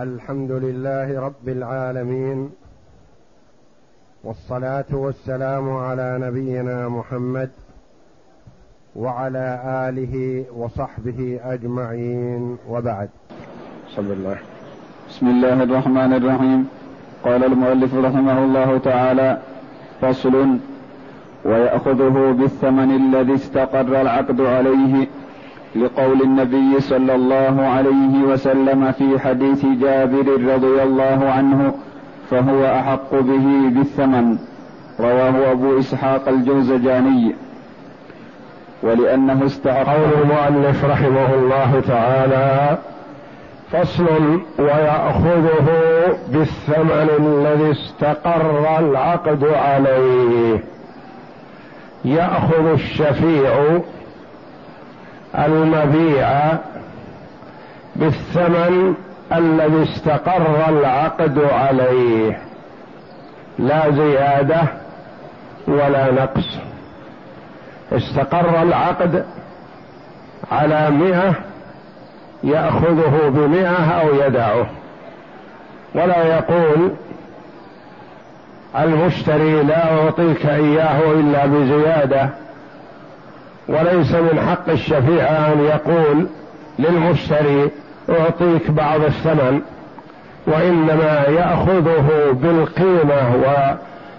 الحمد لله رب العالمين والصلاة والسلام على نبينا محمد وعلى آله وصحبه أجمعين وبعد. بسم الله بسم الله الرحمن الرحيم. قال المؤلف رحمه الله تعالى فصل ويأخذه بالثمن الذي استقر العقد عليه. لقول النبي صلى الله عليه وسلم في حديث جابر رضي الله عنه فهو أحق به بالثمن. رواه أبو إسحاق الجوزجاني. ولأنه استحق قول المؤلف رحمه الله تعالى فصل ويأخذه بالثمن الذي استقر العقد عليه. يأخذ الشفيع المبيع بالثمن الذي استقر العقد عليه. لا زيادة ولا نقص. استقر العقد على مئة يأخذه بمئة أو يدعه. ولا يقول المشتري لا أعطيك إياه إلا بزيادة. وليس من حق الشفيع أن يقول للمشتري أعطيك بعض الثمن وإنما يأخذه بالقيمة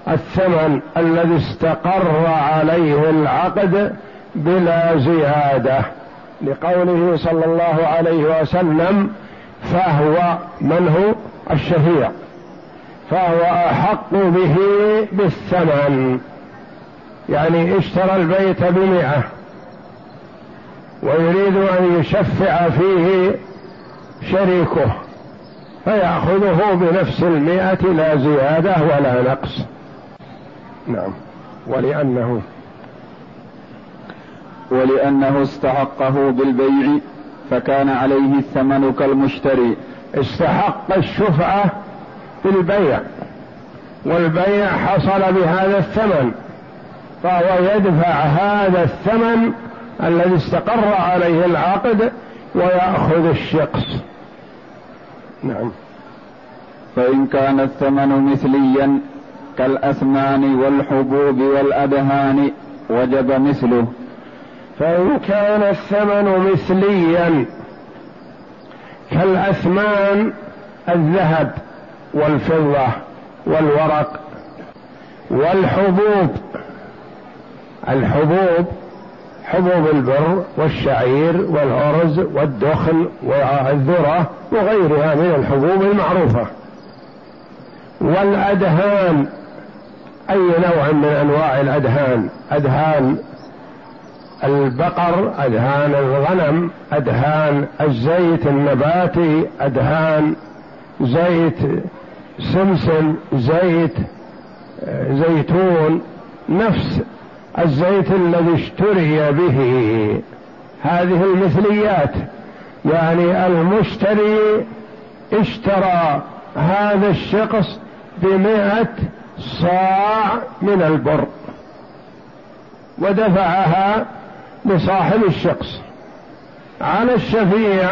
والثمن الذي استقر عليه العقد بلا زيادة. لقوله صلى الله عليه وسلم فهو من هو؟ الشفيع. فهو أحق به بالثمن. يعني اشترى البيت بمئة ويريد أن يشفع فيه شريكه فيأخذه بنفس المئة لا زيادة ولا نقص. نعم. ولأنه ولأنه استحقه بالبيع فكان عليه الثمن كالمشتري. استحق الشفعة بالبيع والبيع حصل بهذا الثمن. فهو يدفع هذا الثمن الذي استقر عليه العقد ويأخذ الشقص. نعم. فإن كان الثمن مثليا كالأثمان والحبوب والأدهان وجب مثله. فإن كان الثمن مثليا كالأثمان الذهب والفضة والورق والحبوب الحبوب حبوب البر والشعير والأرز والدخن والذرة وغيرها من الحبوب المعروفة. والأدهان أي نوع من أنواع الأدهان؟ أدهان البقر أدهان الغنم أدهان الزيت النباتي أدهان زيت سمسم زيت زيتون نفس الزيت الذي اشتري به. هذه المثليات يعني المشتري اشترى هذا الشخص بمئة صاع من البر ودفعها لصاحب الشخص. على الشفيع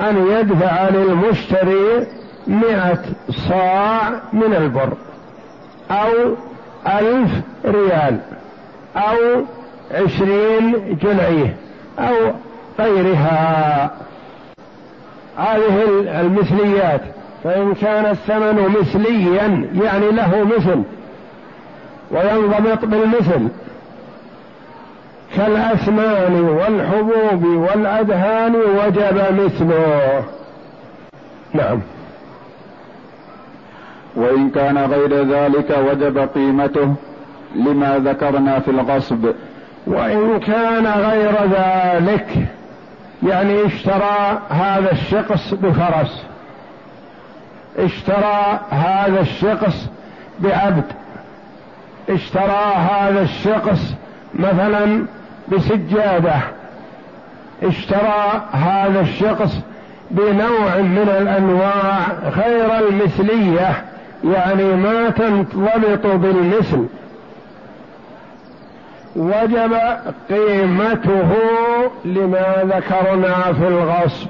أن يدفع للمشتري مئة صاع من البر أو ألف ريال. أو عشرين جنيه أو غيرها. هذه المثليات فإن كان الثمن مثليا يعني له مثل وينضبط بالمثل. كالأثمان والحبوب والأدهان وجب مثله. نعم. وإن كان غير ذلك وجب قيمته. لما ذكرنا في الغصب. وإن كان غير ذلك يعني اشترى هذا الشخص بفرس. اشترى هذا الشخص بعبد. اشترى هذا الشخص مثلا بسجادة. اشترى هذا الشخص بنوع من الأنواع غير المثلية يعني ما تنضبط بالمثل. وجب قيمته لما ذكرنا في الغصب.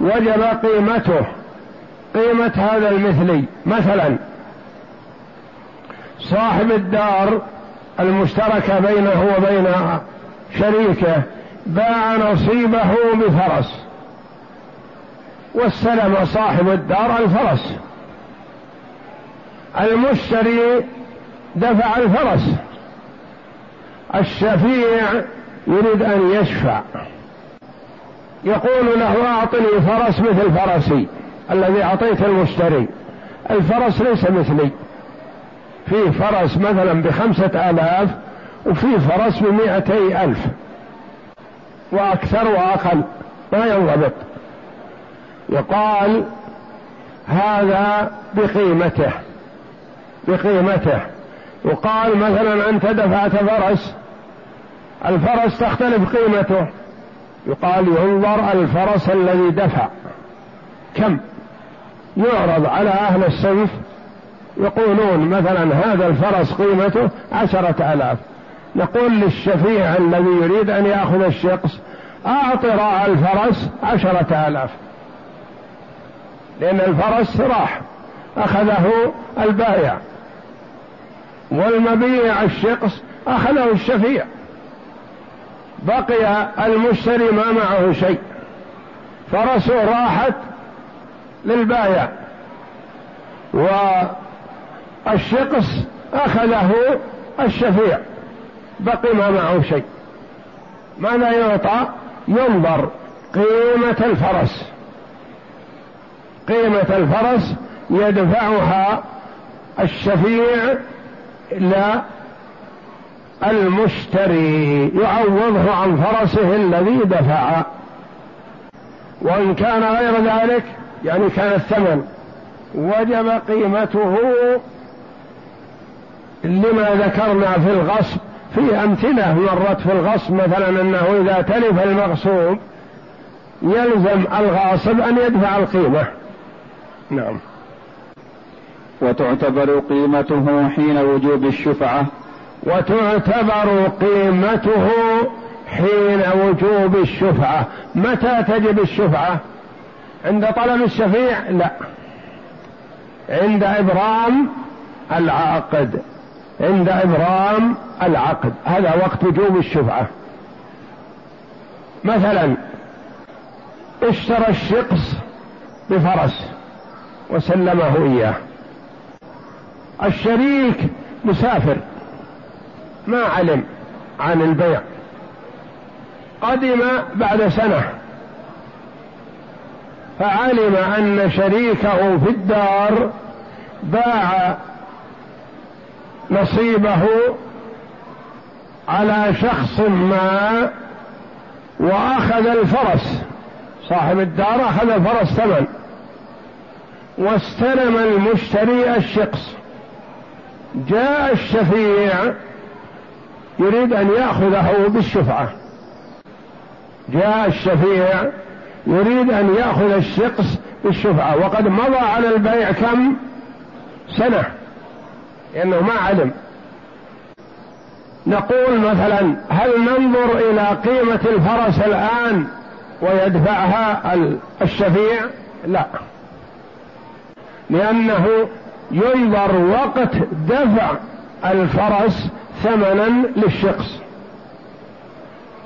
وجب قيمته قيمة هذا المثلي. مثلا صاحب الدار المشتركة بينه وبين شريكه باع نصيبه بفرس واستلم صاحب الدار الفرس. المشتري دفع الفرس. الشفيع يريد أن يشفع. يقول له أعطني فرس مثل فرسي الذي أعطيت المشتري. الفرس ليس مثلي. في فرس مثلا بخمسة آلاف وفي فرس بمائتي ألف. وأكثر وأقل. ما ينضبط. يقال هذا بقيمته. بقيمته. يقال مثلا أنت دفعت فرس الفرس تختلف قيمته. يقال ينظر الفرس الذي دفع. كم؟ يعرض على أهل الصنف يقولون مثلا هذا الفرس قيمته عشرة آلاف. نقول للشفيع الذي يريد أن يأخذ الشخص أعط راعى الفرس عشرة آلاف. لأن الفرس راح أخذه البائع. والمبيع الشقص أخذه الشفيع. بقي المشتري ما معه شيء. فرسه راحت للبائع. والشقص أخذه الشفيع. بقي ما معه شيء. ماذا يعطى؟ ينظر. قيمة الفرس. قيمة الفرس يدفعها الشفيع إلى المشتري يعوضه عن فرسه الذي دفع. وإن كان غير ذلك يعني كان الثمن وجب قيمته لما ذكرنا في الغصب في أمثلة مرت في الغصب مثلا أنه إذا تلف المغصوب يلزم الغاصب أن يدفع القيمة. نعم. وتعتبر قيمته حين وجوب الشفعة. وتعتبر قيمته حين وجوب الشفعة. متى تجب الشفعة؟ عند طلب الشفيع؟ لا. عند إبرام العقد. عند إبرام العقد. هذا وقت وجوب الشفعة. مثلا اشترى الشقص بفرس وسلمه إياه. الشريك مسافر. ما علم عن البيع. قدم بعد سنة. فعلم أن شريكه في الدار باع نصيبه على شخص ما وأخذ الفرس. صاحب الدار أخذ الفرس ثمن. واستلم المشتري الشقص. جاء الشفيع يريد أن يأخذه بالشفعة. جاء الشفيع يريد أن يأخذ الشقص بالشفعة. وقد مضى على البيع كم سنة لأنه ما علم. نقول مثلا هل ننظر إلى قيمة الفرس الآن ويدفعها الشفيع؟ لا. لأنه ينظر وقت دفع الفرس ثمنا للشخص.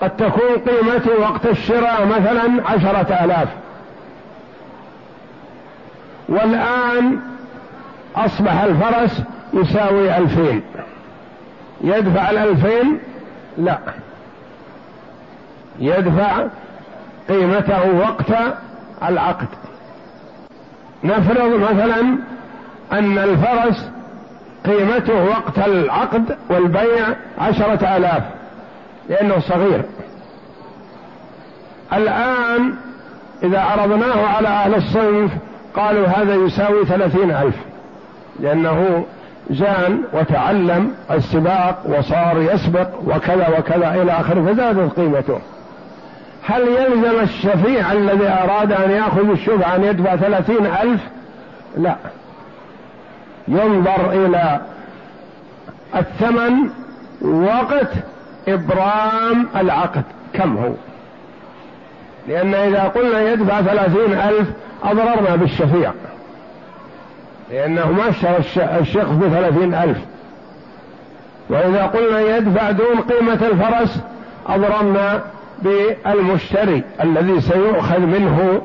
قد تكون قيمته وقت الشراء مثلا عشرة آلاف. والآن أصبح الفرس يساوي ألفين. يدفع الألفين؟ لا. يدفع قيمته وقت العقد. نفرض مثلا أن الفرس قيمته وقت العقد والبيع عشرة آلاف لأنه صغير. الآن إذا عرضناه على أهل الصنف قالوا هذا يساوي ثلاثين ألف لأنه زان وتعلم السباق وصار يسبق وكذا وكذا إلى آخره فزادت قيمته. هل يلزم الشفيع الذي أراد أن يأخذ الشبهة أن يدفع ثلاثين ألف؟ لا. ينظر إلى الثمن وقت إبرام العقد. كم هو؟ لأن إذا قلنا يدفع ثلاثين ألف أضررنا بالشفيع. لأنه ما اشترى الشخص بثلاثين ألف. وإذا قلنا يدفع دون قيمة الفرس أضرمنا بالمشتري الذي سيؤخذ منه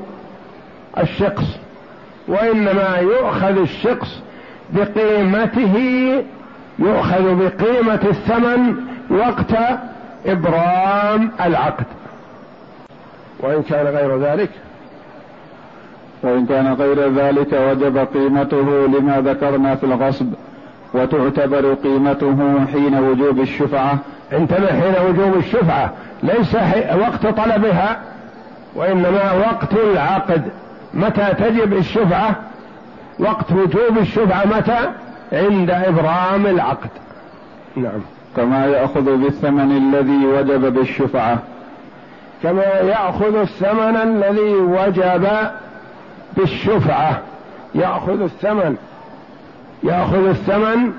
الشخص وإنما يؤخذ الشخص بقيمته يؤخذ بقيمة الثمن وقت إبرام العقد. وإن كان غير ذلك وإن كان غير ذلك وجب قيمته لما ذكرنا في الغصب وتعتبر قيمته حين وجوب الشفعة. انتبه حين وجوب الشفعة. ليس وقت طلبها وإنما وقت العقد. متى تجب الشفعة؟ وقت وجوب الشفعة متى؟ عند إبرام العقد. نعم. كما يأخذ بالثمن الذي وجب بالشفعة. كما يأخذ الثمن الذي وجب بالشفعة. يأخذ الثمن. يأخذ الثمن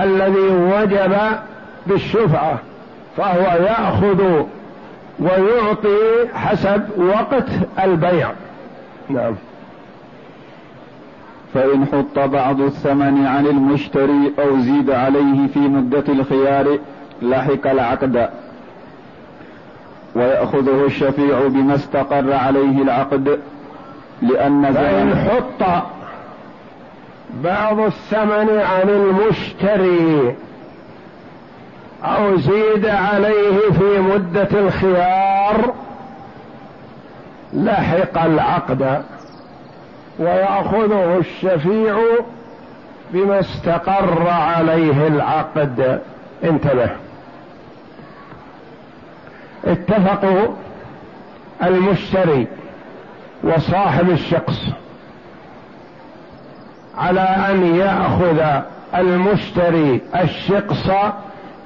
الذي وجب بالشفعة. فهو يأخذ ويعطي حسب وقت البيع. نعم. فإن حط بعض الثمن عن المشتري أو زيد عليه في مدة الخيار لحق العقد. ويأخذه الشفيع بما استقر عليه العقد لأن فإن حط بعض الثمن عن المشتري أو زيد عليه في مدة الخيار لحق العقد. ويأخذه الشفيع بما استقر عليه العقد. انتبه. اتفقوا المشتري وصاحب الشخص على أن يأخذ المشتري الشقص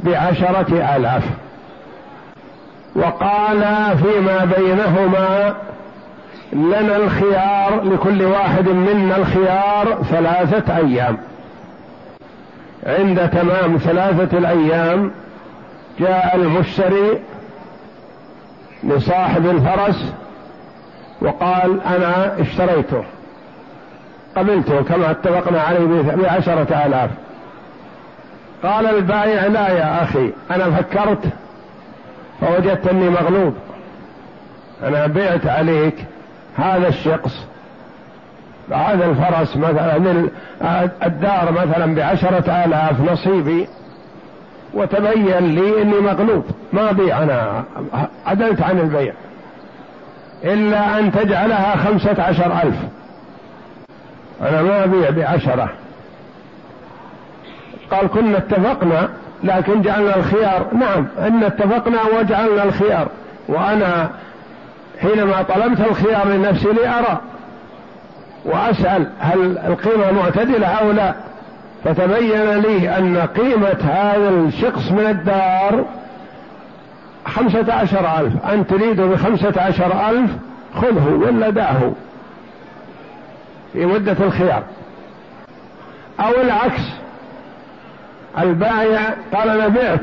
بعشرة آلاف. وقال فيما بينهما لنا الخيار لكل واحد منا الخيار ثلاثة أيام. عند تمام ثلاثة الأيام جاء المشتري لصاحب الفرس وقال أنا اشتريته. قبلته كما اتفقنا عليه بعشرة آلاف. قال البائع لا يا أخي أنا فكرت فوجدت أني مغلوب. أنا بعت عليك. هذا الشخص هذا الفرس مثلا الدار مثلا بعشرة آلاف نصيبي وتبين لي إني مغلوب ما بيع أنا عدلت عن البيع. إلا أن تجعلها خمسة عشر ألف. أنا ما أبيع بعشرة. قال كنا اتفقنا لكن جعلنا الخيار. نعم إن اتفقنا وجعلنا الخيار. وأنا حينما طلبت الخيار لنفسي لأرى وأسأل هل القيمة معتدلة أو لا فتبين لي أن قيمة هذا الشخص من الدار خمسة عشر ألف. أن تريد بخمسة عشر ألف خذه ولا دعه في مدة الخيار. أو العكس البائع قال أنا بعت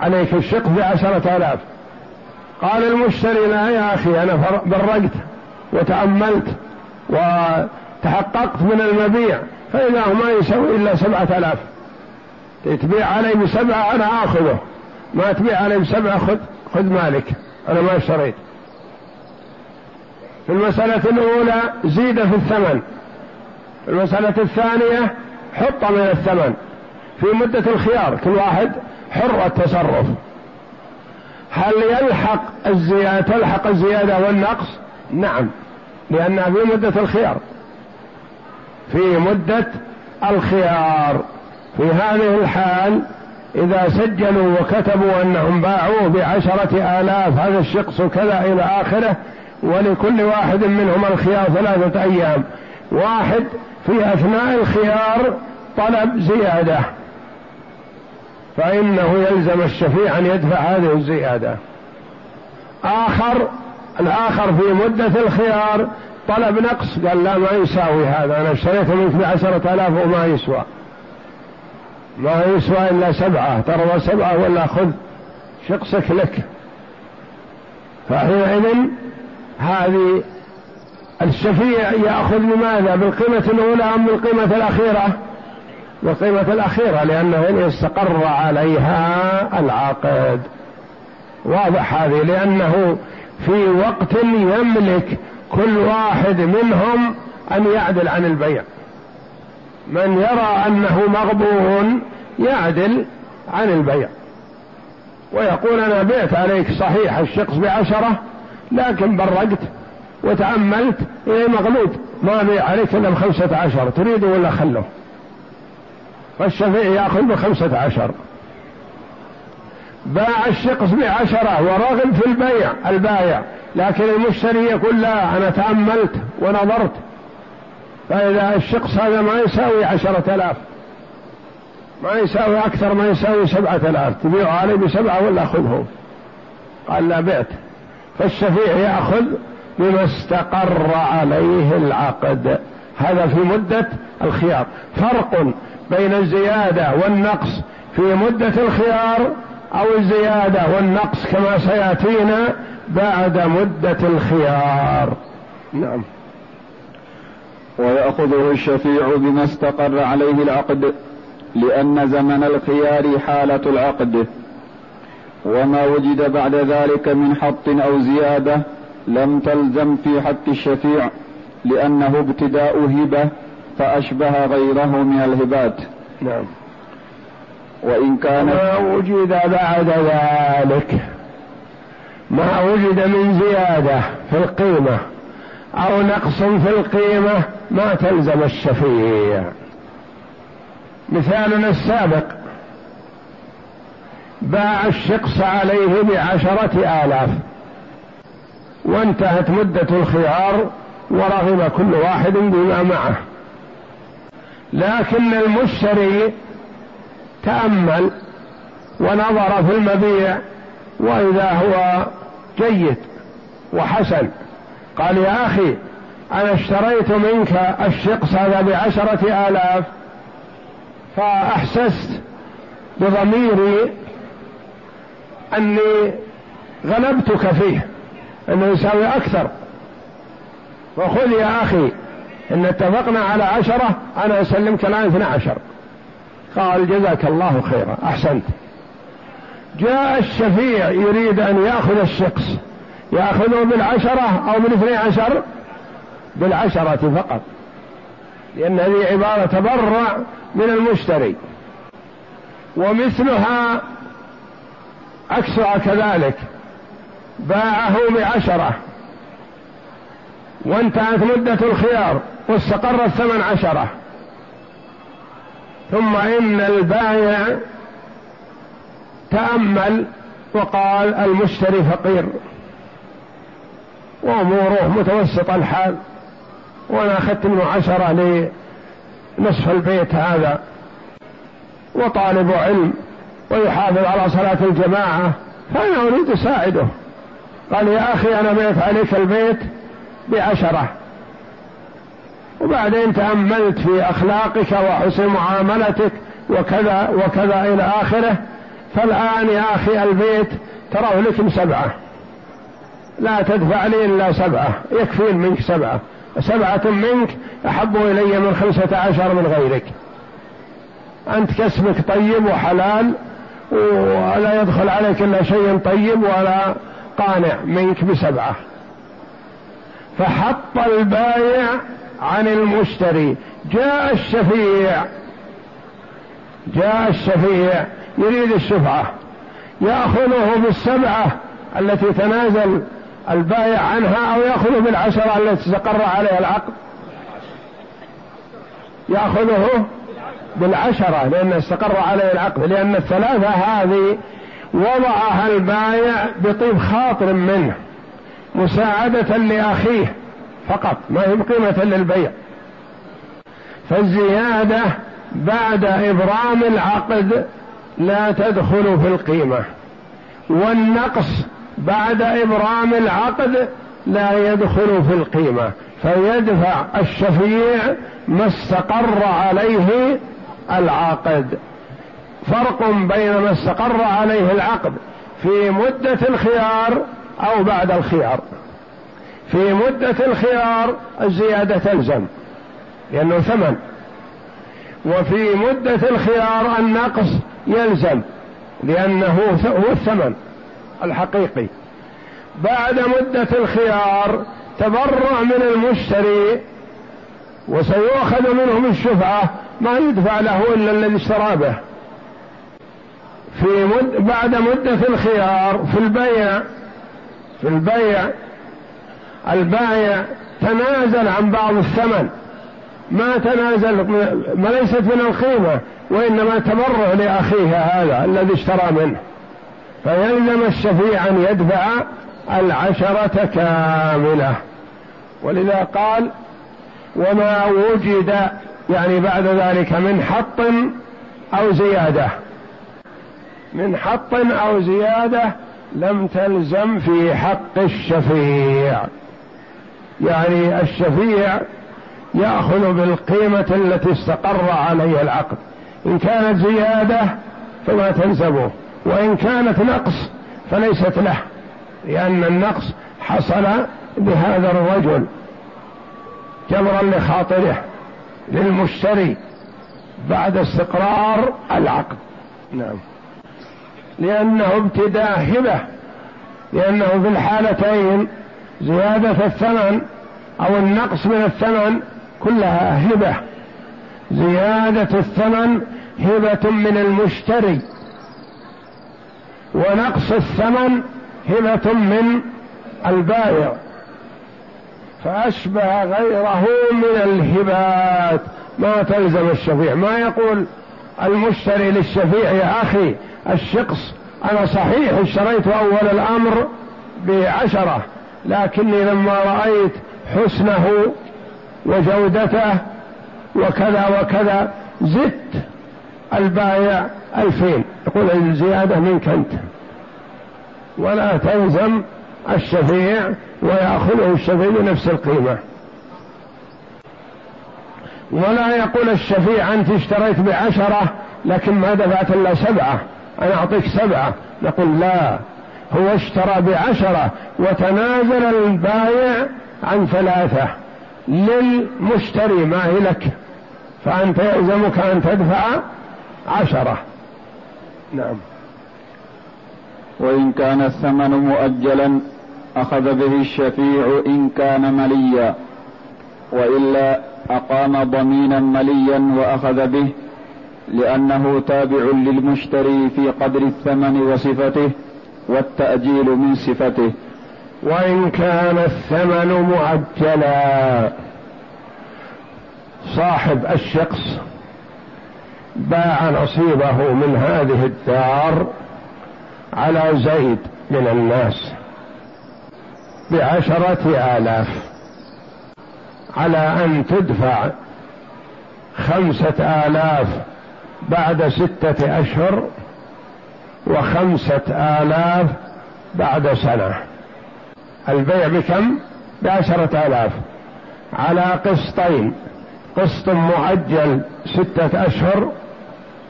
عليك الشق بعشرة آلاف. قال المشتري لا يا أخي أنا برقت وتأملت وتحققت من المبيع فإذا هو ما يسوي إلا سبعة آلاف. تبيع علي بسبعة أنا آخذه. ما تبيع علي بسبعة خذ خذ مالك. أنا ما اشتريت. في المسألة الأولى زيد في الثمن. في المسألة الثانية حط من الثمن. في مدة الخيار كل واحد حر التصرف. هل يلحق الزيادة تلحق الزيادة والنقص؟ نعم. لأنها في مدة الخيار. في مدة الخيار. في هذه الحال إذا سجلوا وكتبوا أنهم باعوه بعشرة آلاف هذا الشخص كذا إلى آخره ولكل واحد منهم الخيار ثلاثة أيام. واحد في أثناء الخيار طلب زيادة. فإنه يلزم الشفيع أن يدفع هذه الزيادة. آخر الآخر في مدة الخيار طلب نقص. قال لا ما يساوي هذا. أنا اشتريته منك بعشرة آلاف وما يسوى. ما يسوى إلا سبعة. ترى سبعة ولا خذ شقصك لك. فحينئذ هذه الشفيع يأخذ بماذا؟ بالقيمة الأولى أم بالقيمة الأخيرة؟ بالقيمة الأخيرة لأنه إن استقر عليها العقد. واضح هذه لأنه في وقت يملك كل واحد منهم أن يعدل عن البيع. من يرى أنه مغبون يعدل عن البيع. ويقول أنا بعت عليك صحيح الشخص بعشرة لكن برقت وتأملت إيه مغلوب ما بيع عليك إلا بخمسة عشر تريد ولا خله؟ فالشفيع يأخذ بخمسة عشر. باع الشخص بعشرة ورغب في البيع البايع. لكن المشتري يقول لا أنا تأملت ونظرت. فإذا الشخص هذا ما يساوي عشرة آلاف. ما يساوي أكثر ما يساوي سبعة آلاف. تبيعه عليه بسبعة ولا خذه؟ قال لا بعت. فالشفيع يأخذ بما استقر عليه العقد. هذا في مدة الخيار. فرق بين الزيادة والنقص في مدة الخيار أو الزيادة والنقص كما سيأتينا بعد مدة الخيار. نعم. ويأخذه الشفيع بما استقر عليه العقد لأن زمن الخيار حالة العقد. وما وجد بعد ذلك من حط أو زيادة لم تلزم في حق الشفيع لأنه ابتداء هبة فأشبه غيره من الهبات. نعم. وإن كان ما وجد بعد ذلك. ما وجد من زيادة في القيمة أو نقص في القيمة ما تلزم الشفيع. مثالنا السابق. باع الشخص عليه بعشرة آلاف. وانتهت مدة الخيار ورغب كل واحد بما معه. لكن المشتري تأمل ونظر في المبيع وإذا هو جيد وحسن. قال يا أخي أنا اشتريت منك الشقص هذا بعشرة آلاف فأحسست بضميري أني غلبتك فيه أنه يساوي أكثر. وخذ يا أخي إن اتفقنا على عشرة أنا أسلمك الآن اثنى عشر. قال جزاك الله خيرا. أحسنت. جاء الشفيع يريد أن يأخذ الشخص يأخذه بالعشرة أو بالاثني عشر؟ بالعشرة فقط. لأن هذه عبارة تبرع من المشتري. ومثلها عكسها كذلك. باعه بعشرة. وانتهت مدة الخيار واستقر الثمن عشرة. ثم إن البائع تأمل وقال المشتري فقير. وأموره متوسط الحال. وأنا أخذت منه عشرة لنصف البيت هذا. وطالب علم ويحافظ على صلاة الجماعة. فأنا أريد أساعده. قال يا أخي أنا بيت عليك البيت. بعشرة. وبعدين تأملت في أخلاقك وحسن معاملتك وكذا وكذا إلى آخره. فالآن يا أخي البيت تراه لك بسبعة لا تدفع لي إلا سبعة. يكفين منك سبعة. سبعة منك أحب إلي من خمسة عشر من غيرك. أنت كسبك طيب وحلال ولا يدخل عليك إلا شيء طيب ولا قانع منك بسبعة. فحط البايع عن المشتري. جاء الشفيع. جاء الشفيع. يريد الشفعة. يأخذه بالسبعة التي تنازل البايع عنها أو يأخذه بالعشرة التي استقر عليها العقد. يأخذه بالعشرة لأن استقر عليه العقد. لأن الثلاثة هذه وضعها البايع بطيب خاطر منه. مساعدة لأخيه فقط ما هي بقيمة للبيع. فالزيادة بعد إبرام العقد لا تدخل في القيمة. والنقص بعد إبرام العقد لا يدخل في القيمة. فيدفع الشفيع ما استقر عليه العقد. فرق بين ما استقر عليه العقد في مدة الخيار أو بعد الخيار. في مدة الخيار الزيادة تلزم لأنه ثمن. وفي مدة الخيار النقص يلزم لأنه هو الثمن الحقيقي. بعد مدة الخيار تبرع من المشتري وسيؤخذ منهم الشفعة ما يدفع له إلا الذي اشترى به. في مد بعد مدة الخيار في البيع في البيع البائع تنازل عن بعض الثمن. ما تنازل ما ليست من القيمة وإنما تبرع لأخيه هذا الذي اشترى منه. فيلزم الشفيع أن يدفع العشرة كاملة. ولذا قال وما وجد يعني بعد ذلك من حط أو زيادة. من حط أو زيادة لم تلزم في حق الشفيع. يعني الشفيع يأخذ بالقيمة التي استقر عليها العقد. إن كانت زيادة فما تلزمه وإن كانت نقص فليست له لأن النقص حصل بهذا الرجل جبرا لخاطره للمشتري بعد استقرار العقد. نعم. لأنه ابتداء هبة لأنه في الحالتين زيادة الثمن أو النقص من الثمن كلها هبة. زيادة الثمن هبة من المشتري ونقص الثمن هبة من البائع. فأشبه غيره من الهبات. ما تلزم الشفيع. ما يقول المشتري للشفيع يا أخي الشقص. أنا صحيح اشتريت أول الأمر بعشرة لكني لما رأيت حسنه وجودته وكذا وكذا زدت البايع ألفين. يقول الزيادة منك أنت. ولا تلزم الشفيع ويأخذه الشفيع بنفس القيمة. ولا يقول الشفيع أنت اشتريت بعشرة لكن ما دفعت إلا سبعة. أنا أعطيك سبعة. نقول لا. هو اشترى بعشرة وتنازل البايع عن ثلاثة للمشتري ما هي لك؟ فأنت يلزمك أن تدفع عشرة. نعم. وإن كان الثمن مؤجلا أخذ به الشفيع إن كان مليا. وإلا أقام ضمينا مليا وأخذ به لأنه تابع للمشتري في قدر الثمن وصفته والتأجيل من صفته. وإن كان الثمن مؤجلا. صاحب الشخص باع نصيبه من هذه الدار على زيد من الناس بعشرة آلاف على أن تدفع خمسة آلاف بعد ستة أشهر وخمسة آلاف بعد سنة. البيع بكم؟ بعشرة آلاف. على قسطين. قسط معجل ستة أشهر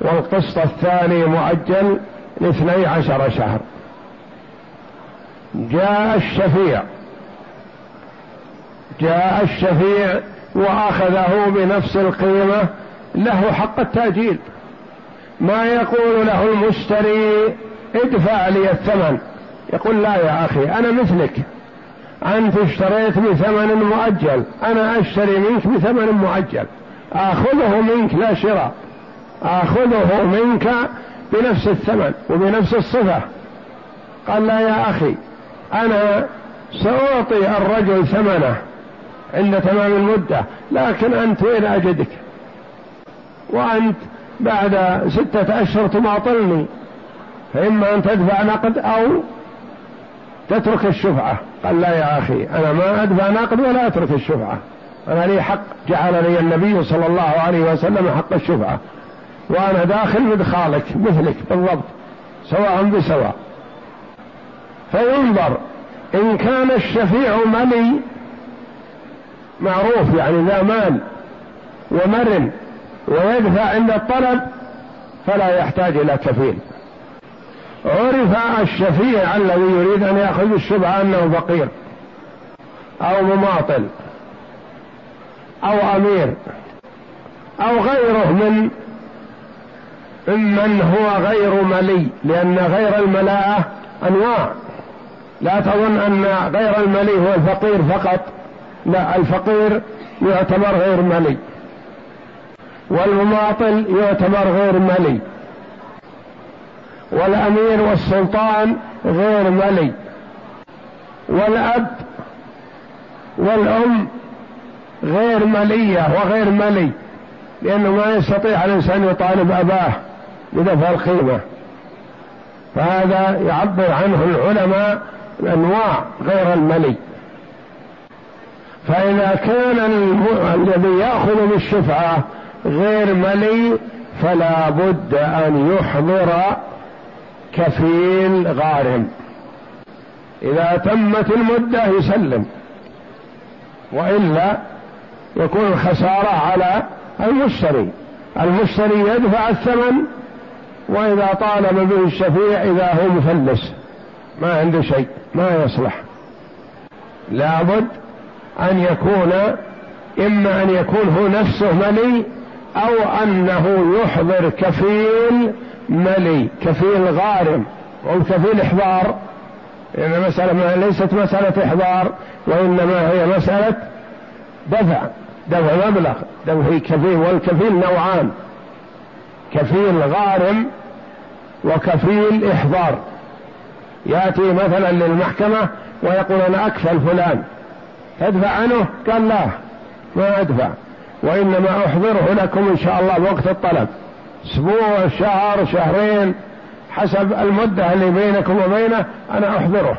والقسط الثاني معجل لاثني عشر شهر. جاء الشفيع. جاء الشفيع وأخذه بنفس القيمة له حق التأجيل. ما يقول له المشتري ادفع لي الثمن. يقول لا يا أخي أنا مثلك. أنت اشتريت بثمن مؤجل أنا أشتري منك بثمن مؤجل. آخذه منك لا شراء. آخذه منك بنفس الثمن وبنفس الصفة. قال لا يا أخي أنا سأعطي الرجل ثمنه عند تمام المدة لكن أنت وين أجدك. وأنت بعد ستة أشهر تماطلني فإما أن تدفع نقد أو تترك الشفعة. قال لا يا أخي أنا ما أدفع نقد ولا أترك الشفعة. أنا لي حق جعل لي النبي صلى الله عليه وسلم حق الشفعة. وأنا داخل مدخالك مثلك بالضبط سواء بسواء. فينظر إن كان الشفيع ملي معروف يعني ذا مال ومرن. ويدفع عند الطلب فلا يحتاج إلى كفيل. عرف الشفيع الذي يريد أن يأخذ الشبهة أنه فقير أو مماطل أو أمير أو غيره من ممن هو غير ملي لأن غير الملاءة أنواع. لا تظن أن غير الملي هو الفقير فقط لا الفقير يعتبر غير ملي. والمماطل يعتبر غير ملي. والأمير والسلطان غير ملي. والأب والأم غير ملية وغير ملي لأنه ما يستطيع الإنسان يطالب أباه بدفع القيمة فهذا يعبر عنه العلماء الأنواع غير الملي. فإذا كان الذي يأخذ بالشفعة غير ملي فلا بد أن يحضر كفيل غارم. إذا تمت المدة يسلم وإلا يكون الخسارة على المشتري. المشتري يدفع الثمن وإذا طالب به الشفيع إذا هو مفلس ما عنده شيء ما يصلح. لابد أن يكون إما أن يكون هو نفسه ملي أو أنه يحضر كفيل ملي كفيل غارم أو كفيل إحضار. لأن يعني مسألة ليست مسألة إحضار وإنما هي مسألة دفع دفع مبلغ دفع كفيل والكفيل نوعان. كفيل غارم وكفيل إحضار. يأتي مثلا للمحكمة ويقول أنا أكفل فلان. تدفع عنه؟ قال لا ما أدفع. وإنما أحضره لكم إن شاء الله بوقت الطلب. أسبوع شهر شهرين حسب المدة اللي بينكم وبينه أنا أحضره.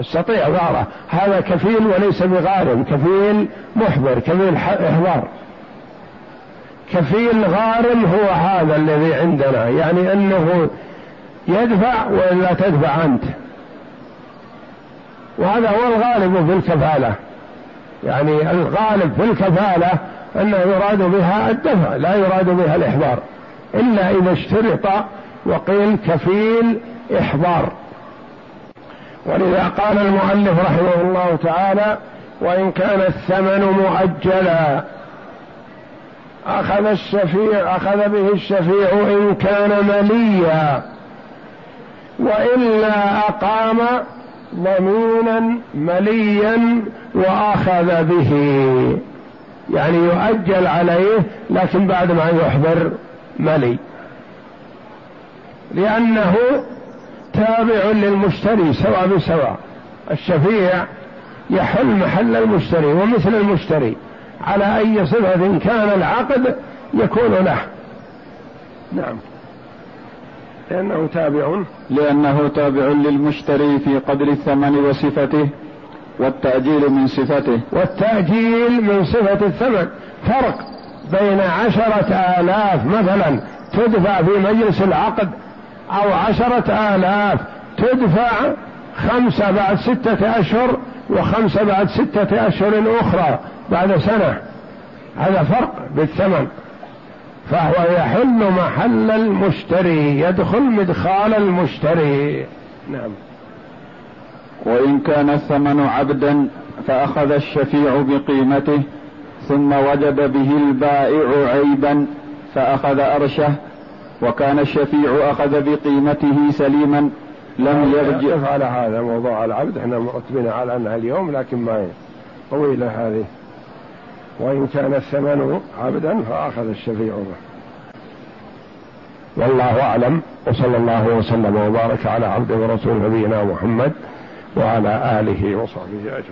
أستطيع غاره هذا كفيل وليس بغارم. كفيل محضر كفيل إحضار. كفيل غارم هو هذا الذي عندنا. يعني أنه يدفع وإلا تدفع أنت. وهذا هو الغالب في الكفالة. يعني الغالب في الكفالة أنه يراد بها الدفع لا يراد بها الإحضار. إلا إذا اشترط وقيل كفيل إحضار. ولذا قال المؤلف رحمه الله تعالى وإن كان الثمن مؤجلا أخذ الشفيع أخذ به الشفيع إن كان مليا وإلا أقام ضمينا مليا وأخذ به. يعني يؤجل عليه لكن بعد ما يحضر ملي. لأنه تابع للمشتري سواء بسواء. الشفيع يحل محل المشتري ومثل المشتري. على أي صفة كان العقد يكون له. نعم. لأنه تابع لأنه تابع للمشتري في قدر الثمن وصفته والتأجيل من صفته. والتأجيل من صفة الثمن. فرق بين عشرة آلاف مثلا تدفع في مجلس العقد أو عشرة آلاف تدفع خمسة بعد ستة أشهر وخمسة بعد ستة أشهر أخرى بعد سنة. هذا فرق بالثمن. فهو يحل محل المشتري يدخل مدخال المشتري. نعم. وإن كان الثمن عبدا فأخذ الشفيع بقيمته ثم وجد به البائع عيبا فأخذ أرشه وكان الشفيع أخذ بقيمته سليما لم يرجع. على هذا موضوع العبد إحنا مرتبين على أنها اليوم لكن ما طويلة هذه. وإن كان الثمن عبدا فأخذ الشفيع به والله أعلم وصلى الله وسلم وبارك على عبد ورسول نبينا محمد وعلى آله وصحبه أجمعين.